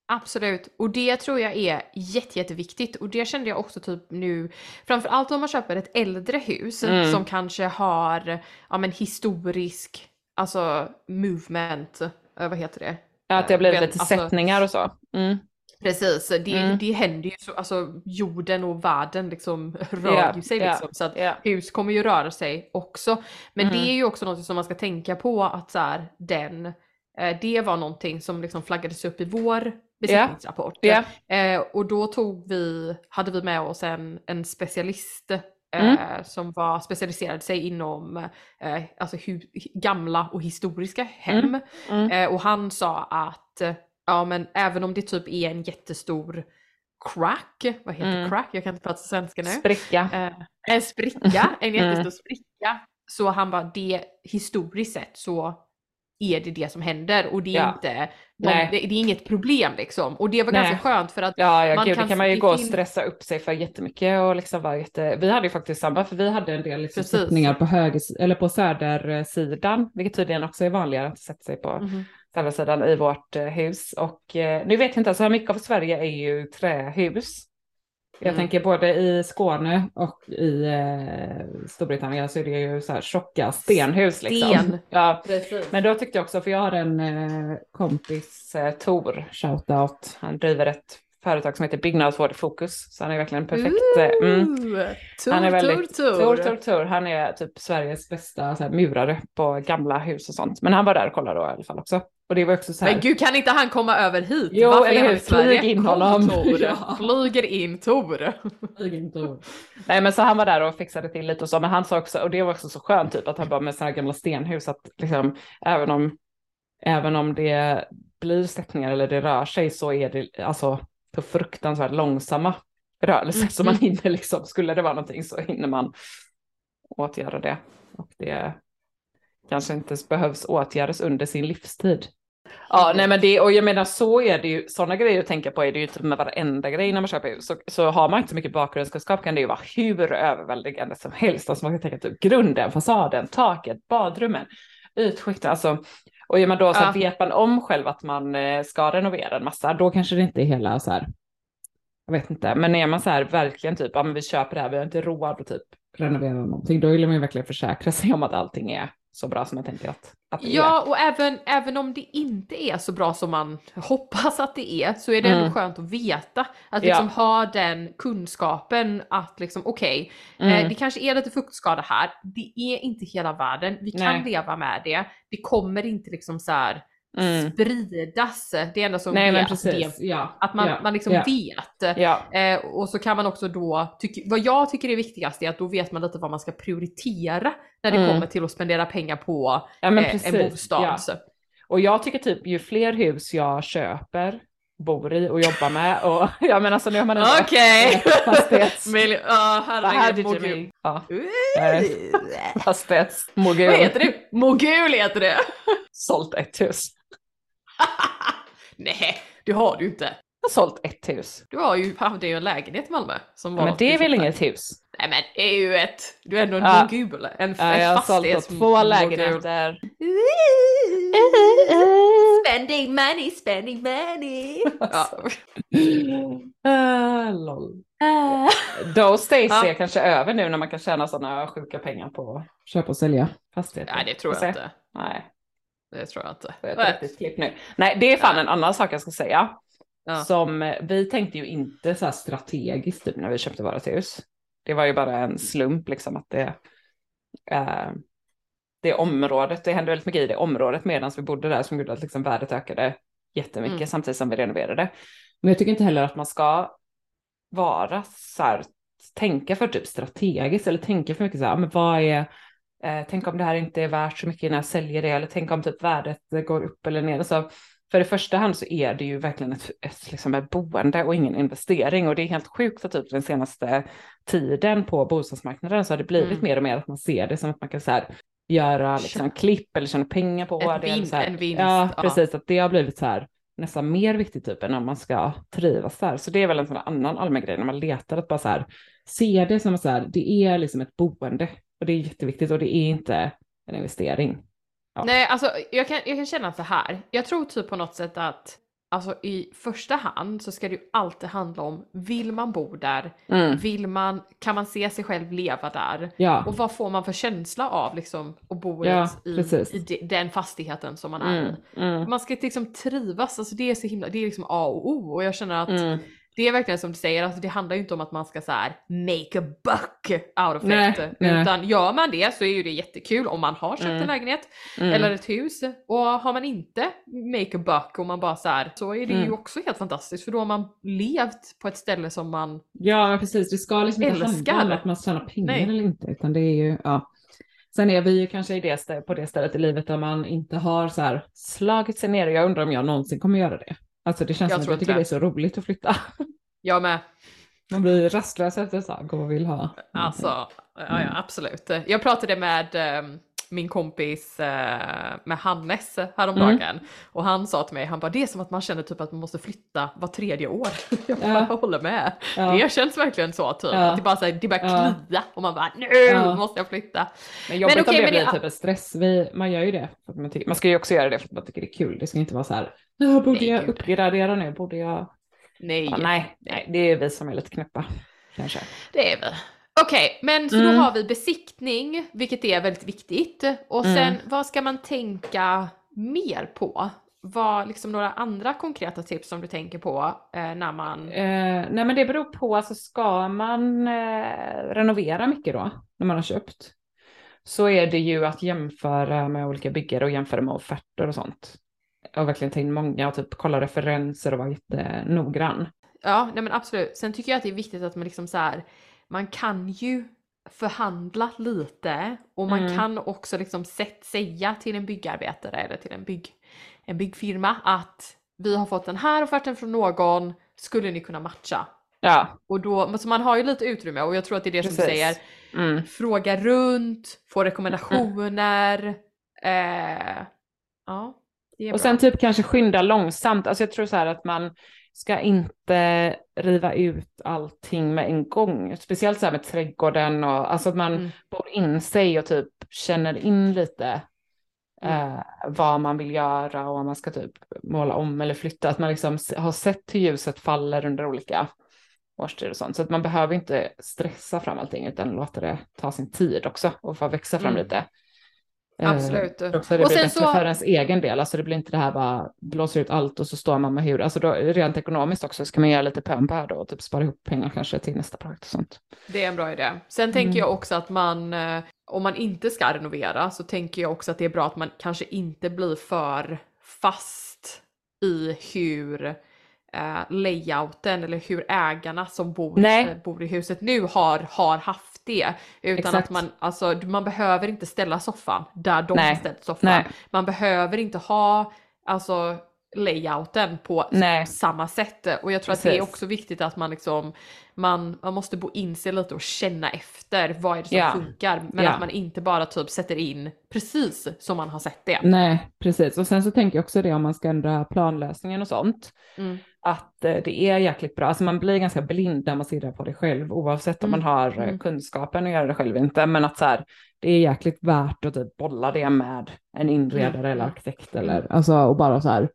Absolut, och det tror jag är jätte, jätteviktigt och det kände jag också typ nu, framförallt om man köper ett äldre hus Mm. som kanske har, ja men historisk, alltså movement, eh, vad heter det? Att det har blivit Vet- lite alltså- sättningar och så. Mm. Precis, det, Mm. det händer ju så, alltså jorden och världen liksom rör Ja, ju sig liksom så att ja. hus kommer ju röra sig också. Men Mm. det är ju också något som man ska tänka på att så här, den, eh, det var någonting som liksom flaggades upp i vår besiktningsrapport. Ja. Eh, och då tog vi, hade vi med oss en, en specialist eh, Mm. som var specialiserad sig inom eh, alltså gamla och historiska hem. Mm. Eh, och han sa att eh, ja men även om det typ är en jättestor crack, vad heter Mm. crack? Jag kan inte prata svenska nu. Spricka. Eh, en spricka, en Mm. jättestor spricka. Så han bara, det historiskt sett så är det det som händer och det är Ja. inte, Nej. det, det är inget problem liksom. Och det var Nej. ganska skönt för att Ja, ja Man gud, kan- det kan man ju gå och stressa upp sig för jättemycket och liksom vara jätte... Vi hade ju faktiskt samma, för vi hade en del liksom Precis. sättningar på höger, eller på södersidan, vilket tydligen också är vanligare att sätta sig på Mhm. södersidan i vårt eh, hus. Och eh, nu vet jag inte, alltså mycket av Sverige är ju trähus. Jag Mm. tänker både i Skåne och i eh, Storbritannien så är det ju så här tjocka stenhus liksom. Sten. Ja, Precis. men då tyckte jag också, för jag har en eh, kompis, eh, Tor, shoutout, han driver ett företag som heter Byggnadsvård i fokus, så han är verkligen perfekt. eh, Mm. Tor, Han är väldigt, tor, Tor, Tor, Tor, han är typ Sveriges bästa så här, murare på gamla hus och sånt. Men han var där och kollade då i alla fall också. Och det var också så här. Men gud kan inte han komma över hit? Jo, Varför eller är han hur? i Sverige? Flyg in honom. Tor. Ja. Flyger in Tor. Nej men så han var där och fixade till lite och så, men han sa också, och det var också så skönt typ att han bara med sådana här gamla stenhus att liksom även om, även om det blir sättningar eller det rör sig så är det alltså på fruktansvärt långsamma rörelser så man hinner liksom, skulle det vara någonting så hinner man åtgärda det. Och det kanske inte behövs åtgärdas under sin livstid. Ja, nej men det, och jag menar så är det ju, sådana grejer att tänka på är det ju typ med varenda grej när man köper hus. Så, så har man inte så mycket bakgrundskunskap kan det ju vara hur överväldigande som helst. Alltså man kan tänka typ grunden, fasaden, taket, badrummen, ytskikten, alltså. Och är man då så Ja. vet man om själv att man eh, ska renovera en massa, då kanske det inte är hela så här, jag vet inte, men är man så här verkligen typ, ja men vi köper det här, vi har inte råd att typ renovera någonting, då vill man ju verkligen försäkra sig om att allting är så bra som man tänker att, att det är. Ja, och även, även om det inte är så bra som man hoppas att det är så är det ändå Mm. skönt att veta. Att Ja. liksom ha den kunskapen att liksom okej, eh, Mm. det kanske är lite fuktskada här. Det är inte hela världen. Vi kan Nej. leva med det. Det kommer inte liksom så här Mm. spridas. Det enda som Nej precis, det, ja. att man, ja, man liksom ja, vet. Eh, och så kan man också då, tyck, vad jag tycker är viktigast är att då vet man lite vad man ska prioritera när det Mm. kommer till att spendera pengar på eh, en bostad. Och jag tycker typ ju fler hus jag köper, bor i och jobbar med och ja men alltså nu har man ändå Okej! fastighets... Mil- här herregud? Ja, fastighetsmogul. Vad heter det? Mogul heter det! Sålt ett hus. Nej, det har du inte. Jag har sålt ett hus. Du har ju, hade ju en lägenhet i Malmö. Som var men det är väl inget hus? Nej men det är ju ett, du är ändå en Ja. mogul. En, Ja, jag har sålt två lägenheter. Spending money, spending money. ja. Ah, lol. Those days Ja. är kanske över nu när man kan tjäna sådana sjuka pengar på att köpa och sälja fastigheter. Nej det tror jag inte. Nej, Det tror jag inte. det är ett klipp nu. Nej, det är fan en annan sak jag ska säga. Ja. Som eh, vi tänkte ju inte så här strategiskt typ, när vi köpte vårt hus. Det var ju bara en slump liksom att det, eh, det området, det hände väldigt mycket i det området medan vi bodde där som gjorde att liksom värdet ökade jättemycket Mm. samtidigt som vi renoverade. Men jag tycker inte heller att man ska vara så här, tänka för typ strategiskt eller tänka för mycket så här, men vad är, eh, tänk om det här inte är värt så mycket när jag säljer det eller tänk om typ värdet går upp eller ner. Så För i första hand så är det ju verkligen ett, ett, liksom ett boende och ingen investering och det är helt sjukt att typ den senaste tiden på bostadsmarknaden så har det blivit Mm. mer och mer att man ser det som att man kan så här, göra liksom, klipp eller tjäna pengar på Ett det. vin- så här, en vinst, Ja, ja. precis. Att det har blivit så här nästan mer viktigt typ än om man ska trivas där. Så det är väl en sån annan allmän grej när man letar att bara så här se det som att så här, det är liksom ett boende och det är jätteviktigt och det är inte en investering. Ja. Nej, alltså jag kan, jag kan känna så här. Jag tror typ på något sätt att alltså i första hand så ska det ju alltid handla om, vill man bo där? Mm. Vill man, kan man se sig själv leva där? Ja. Och vad får man för känsla av liksom att bo Ja, i, precis. i de, den fastigheten som man är Mm. i? Mm. Man ska liksom trivas, alltså det är så himla, det är liksom A och O och jag känner att Mm. Det är verkligen som du säger, alltså det handlar ju inte om att man ska så här make a buck out of Nej, it. nej. Utan gör man det så är ju det jättekul om man har köpt Mm. en lägenhet Mm. eller ett hus. Och har man inte make a buck och man bara så här, så är det ju Mm. också helt fantastiskt för då har man levt på ett ställe som man Ja, precis. Det ska liksom inte handla om att man tjänar pengar Nej. eller inte, utan det är ju, ja. Sen är vi ju kanske i det på det stället i livet där man inte har så här slagit sig ner. Jag undrar om jag någonsin kommer göra det. Alltså det känns Jag som att jag tycker inte det är så roligt att flytta. Jag med. Man blir rastlös efter ett tag och vill ha. Alltså, ja, ja absolut. Jag pratade med ehm, min kompis eh, med Hannes häromdagen och han sa till mig, han bara det är som att man känner typ att man måste flytta var tredje år. Jag bara, Ja. jag håller med. Ja. Det känns verkligen så typ. Ja. Att det bara, så här, det börjar Ja. klia och man bara nu måste jag flytta. Men jobbigt Men okej, om det blir det- typ en stress. Vi, man gör ju det. Man, tycker, man ska ju också göra det för att man tycker det är kul. Det ska inte vara så här, "Ja, borde Nej, jag gud. uppgradera nu? Borde jag? Nej, nej, nej, det är vi som är lite knäppa. Kanske. det är vi. Okej, men så Mm. då har vi besiktning, vilket är väldigt viktigt. Och Mm. sen vad ska man tänka mer på? Vad, liksom några andra konkreta tips som du tänker på eh, när man... Eh, nej men det beror på, alltså ska man eh, renovera mycket då, när man har köpt, så är det ju att jämföra med olika byggare och jämföra med offerter och sånt. Och verkligen ta in många och typ kolla referenser och vara jättenoggrann. Ja, nej men absolut. Sen tycker jag att det är viktigt att man liksom så här, man kan ju förhandla lite och man Mm. kan också liksom sätt, säga till en byggarbetare eller till en, bygg, en byggfirma att vi har fått den här offerten från någon, skulle ni kunna matcha? Ja, Och då, så man har ju lite utrymme och jag tror att det är det som du Precis. säger, mm. fråga runt, få rekommendationer. Eh, ja, Och bra. sen typ kanske skynda långsamt. Alltså jag tror så här att man ska inte riva ut allting med en gång. Speciellt så här med trädgården och alltså att man Mm. bor in sig och typ känner in lite Mm. eh, vad man vill göra och om man ska typ måla om eller flytta. Att man liksom har sett hur ljuset faller under olika årstider och sånt. Så att man behöver inte stressa fram allting utan låta det ta sin tid också och få växa fram Mm. lite. Eh, Absolut. tror också det Och blir sen bättre så- för ens egen del, alltså det blir inte det här bara blåser ut allt och så står man med hur, alltså då, rent ekonomiskt också ska man göra lite pö om pö då och typ spara ihop pengar kanske till nästa projekt och sånt. Det är en bra idé. Sen tänker jag också att man, eh, om man inte ska renovera, så tänker jag också att det är bra att man kanske inte blir för fast i hur eh, layouten eller hur ägarna som bor, eh, bor i huset nu har, har haft det. Utan Exakt. att man, alltså, man behöver inte ställa soffan där de Nej. har ställt soffan. Nej. Man behöver inte ha alltså, layouten på Nej. samma sätt. Och jag tror att det är Precis. också viktigt att man liksom, man, man måste bo in sig lite och känna efter vad är det som Ja. funkar. Men Ja. att man inte bara typ sätter in precis som man har sett det. Nej, precis. Och sen så tänker jag också det om man ska ändra planlösningen och sånt. Mm. Att eh, det är jäkligt bra, alltså man blir ganska blind när man ser på det själv oavsett om Mm, man har eh, mm. kunskapen att göra det själv inte. Men att så här, det är jäkligt värt att typ bolla det med en inredare eller arkitekt eller alltså och bara så här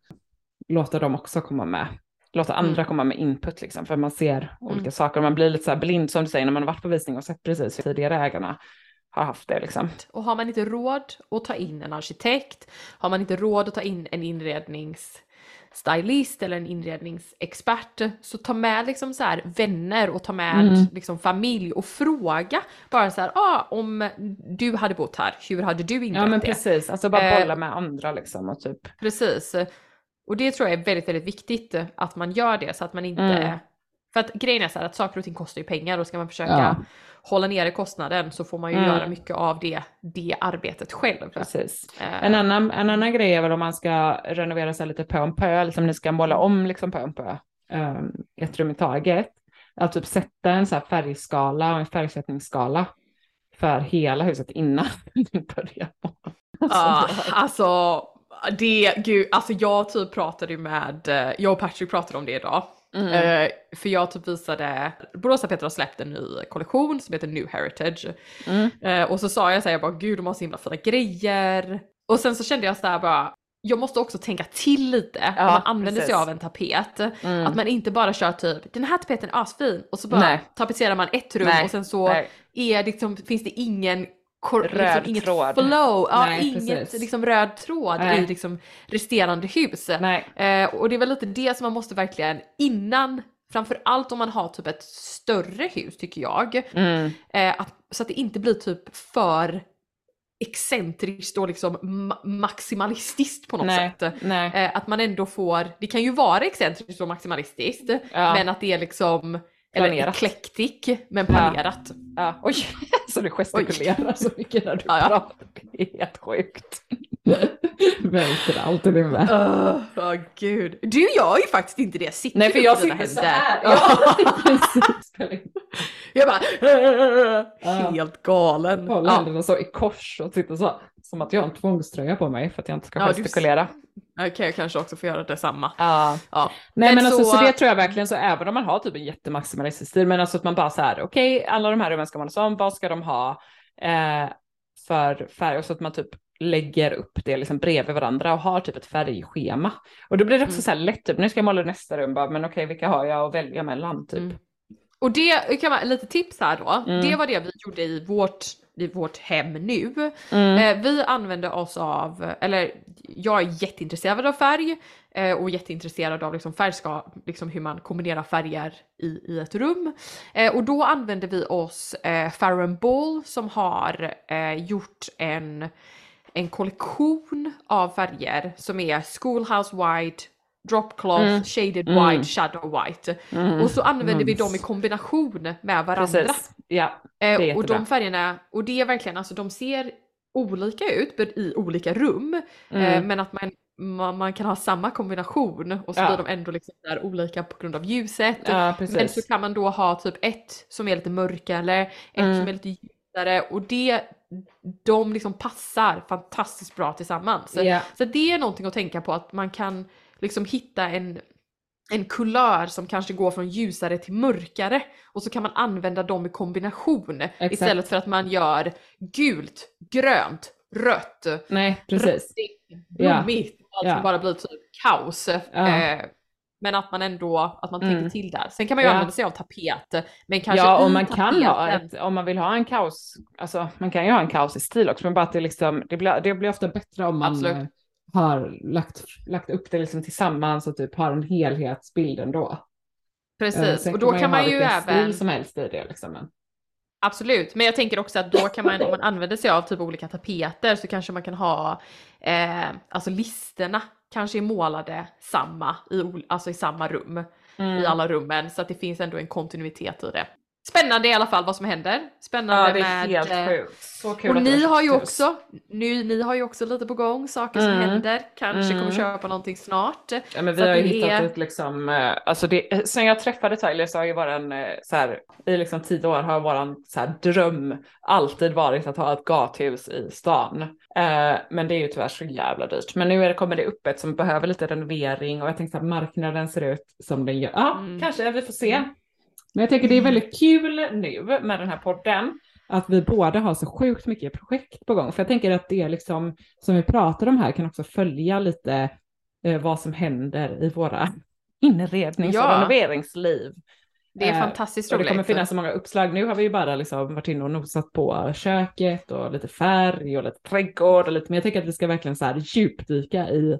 låta dem också komma med. Låta andra Mm. komma med input liksom för man ser olika Mm. saker och man blir lite så blind som du säger när man har varit på visning och sett precis hur tidigare ägarna har haft det liksom. Och har man inte råd att ta in en arkitekt, har man inte råd att ta in en inredningsstylist eller en inredningsexpert, så ta med liksom så här vänner och ta med Mm. liksom familj och fråga bara så här, ah, om du hade bott här, hur hade du inrett Ja men det? precis, alltså bara Eh, bolla med andra liksom och typ. Precis. Och det tror jag är väldigt, väldigt viktigt att man gör det så att man inte Mm. För att grejen är så här att saker och ting kostar ju pengar och ska man försöka Ja. hålla nere kostnaden så får man ju Mm. göra mycket av det, det arbetet själv. Precis. Eh, En annan, en annan grej är väl om man ska renovera sig lite pö om pö, eller som ni ska måla om liksom pö om pö, um, ett rum i taget. Att typ sätta en så här färgskala och en färgsättningsskala för hela huset innan ni börjar måla. Ja, alltså det, gud, alltså jag typ pratade med, eh, jag och Patrick pratade om det idag. Mm. Eh, för jag typ visade, Boråsa Peter har släppt en ny kollektion som heter New Heritage. Mm. Eh, och så sa jag såhär, jag bara gud de har så himla fina grejer. Och sen så kände jag såhär bara, jag måste också tänka till lite Ja, när man använder sig precis. av en tapet. Mm. Att man inte bara kör typ, den här tapeten är asfin och så bara Nej. tapetserar man ett rum Nej, och sen så nej. är det liksom, finns det ingen Röd liksom inget tråd. flow, ja, Nej, inget precis. liksom röd tråd Nej. i liksom resterande hus. Nej. Eh, och det är väl lite det som man måste verkligen innan, framför allt om man har typ ett större hus tycker jag, Mm. eh, att, så att det inte blir typ för excentriskt och liksom ma- maximalistiskt på något Nej. sätt. Nej. Eh, att man ändå får, det kan ju vara excentriskt och maximalistiskt, Ja. men att det är liksom eller Planerat. eclectic, men planerat. Ja. Oj, så du gestikulerar så mycket när du Ja, ja. pratar. Det är helt sjukt. Välter allt i din värld. Åh åh, gud. Du gör ju faktiskt inte det, sitter Nej, för jag sitter så här. Ja. Ja. Jag bara Ja. helt galen. Håller Ja. händerna så i kors och sitter så. Som att jag har en tvångströja på mig för att jag inte ska Ja, gestikulera. Okej, jag kanske också får göra detsamma. Ja. Ja. Nej men, Men alltså, så- så det tror jag verkligen så även om man har typ en jättemaximalistisk stil men alltså att man bara så här okej alla de här rummen ska målas om, vad ska de ha eh, för färg och så att man typ lägger upp det liksom bredvid varandra och har typ ett färgschema. Och då blir det också Mm. så här lätt typ nu ska jag måla nästa rum bara men okej vilka har jag att välja mellan typ. Mm. Och det kan man, lite tips här då, Mm. det var det vi gjorde i vårt, i vårt hem nu. Mm. Eh, vi använde oss av, eller jag är jätteintresserad av färg eh, och jätteintresserad av liksom färgska, liksom hur man kombinerar färger i, i ett rum. Eh, och då använde vi oss eh, Farron Ball som har eh, gjort en, en kollektion av färger som är Schoolhouse White, Drop Cloth, Mm. Shaded Mm. White, Shadow White. Mm. Och så använder vi Mm. dem i kombination med varandra. Precis. Ja. Eh, och de färgerna, och det är verkligen, alltså de ser olika ut i olika rum. Eh, Mm. men att man, man, man kan ha samma kombination och så Ja. blir de ändå liksom där olika på grund av ljuset. Ja, men så kan man då ha typ ett som är lite mörkare, ett Mm. som är lite ljusare och det, de liksom passar fantastiskt bra tillsammans. Ja. Så det är någonting att tänka på att man kan liksom hitta en, en kulör som kanske går från ljusare till mörkare och så kan man använda dem i kombination Exakt. istället för att man gör gult, grönt, rött, Nej, precis. röstigt, Ja. blommigt, allt Ja. som bara blir typ kaos. Ja. Eh, men att man ändå att man Mm. tänker till där. Sen kan man ju Ja. använda sig av tapet, men kanske Ja, och man kan ha tapeten- ett, om man vill ha en kaos, alltså man kan ju ha en kaos i stil också, men bara att det liksom, det blir, det blir ofta bättre om man Absolut. eh, har lagt, lagt upp det liksom tillsammans och typ har en helhetsbild ändå. Eh, Precis, sen och då kan man ju även stil som helst i det liksom. Men, Absolut, men jag tänker också att då kan man, om man använder sig av typ olika tapeter så kanske man kan ha, eh, alltså listerna kanske är målade samma i, alltså i samma rum, i alla rummen, så att det finns ändå en kontinuitet i det. Spännande i alla fall vad som händer. Spännande ja, det är med... helt eh, sjukt. Så kul och ni har ju också, nu, ni har ju också lite på gång, saker som Mm. händer, kanske Mm. kommer köpa någonting snart. Ja, men vi har ju hittat är- ett liksom, eh, alltså det, sen jag träffade Tyler så har ju våran, eh, så här, i liksom tio år har våran så här, dröm alltid varit att ha ett gathus i stan. Eh, men det är ju tyvärr så jävla dyrt. Men nu är det, kommer det upp ett som behöver lite renovering och jag tänkte att marknaden ser ut som den gör. Ja, Mm. kanske, vi får se. Men jag tänker det är väldigt kul nu med den här podden. Att vi båda har så sjukt mycket projekt på gång. För jag tänker att det är liksom, som vi pratar om här, kan också följa lite eh, vad som händer i våra inrednings och Ja. renoveringsliv. Det är Eh, fantastiskt Och det roligt. kommer finnas så många uppslag. Nu har vi ju bara liksom varit inne och nosat på köket och lite färg och lite trädgård och lite, men jag tänker att vi ska verkligen så här djupdyka i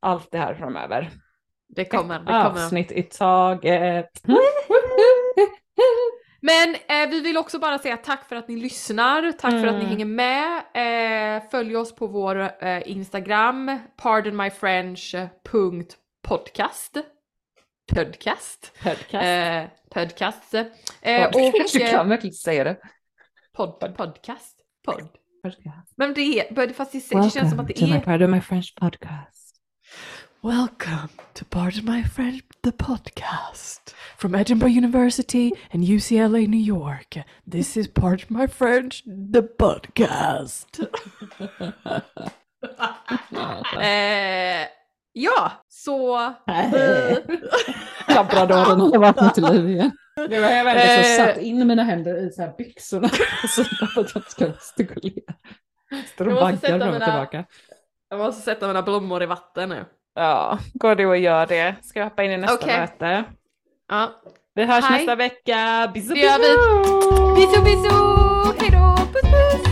allt det här framöver. Det kommer, det Ett kommer. avsnitt i taget. Men eh, vi vill också bara säga tack för att ni lyssnar, tack för att ni Mm. hänger med. Eh, följ oss på vår eh, Instagram, pardonmyfrench.podcast. Podcast. Podcast. Eh, podcast. Eh, och, du kan verkligen säga det. Pod, pod, podcast. Podd. Men det är, fast det, det känns som att det to är... my Pardon My French podcast. Welcome to Pardon My French, the podcast. From Edinburgh University and UCLA, New York. This is Pardon My French, the podcast. eh, ja, så... Labradoren har vaknat till liv igen. Nu har jag väldigt Eh. så satt in mina händer i så här byxorna. Så för att jag ska gestikulera. Står och sätta fram och mina- tillbaka. Jag måste sätta mina blommor i vatten nu. Ja, går du och gör det. Ska jag hoppa in i nästa Okej. möte. Ja, Vi hörs Hej. nästa vecka. Bisu, Det gör vi. bisu bisu! Hejdå, puss puss!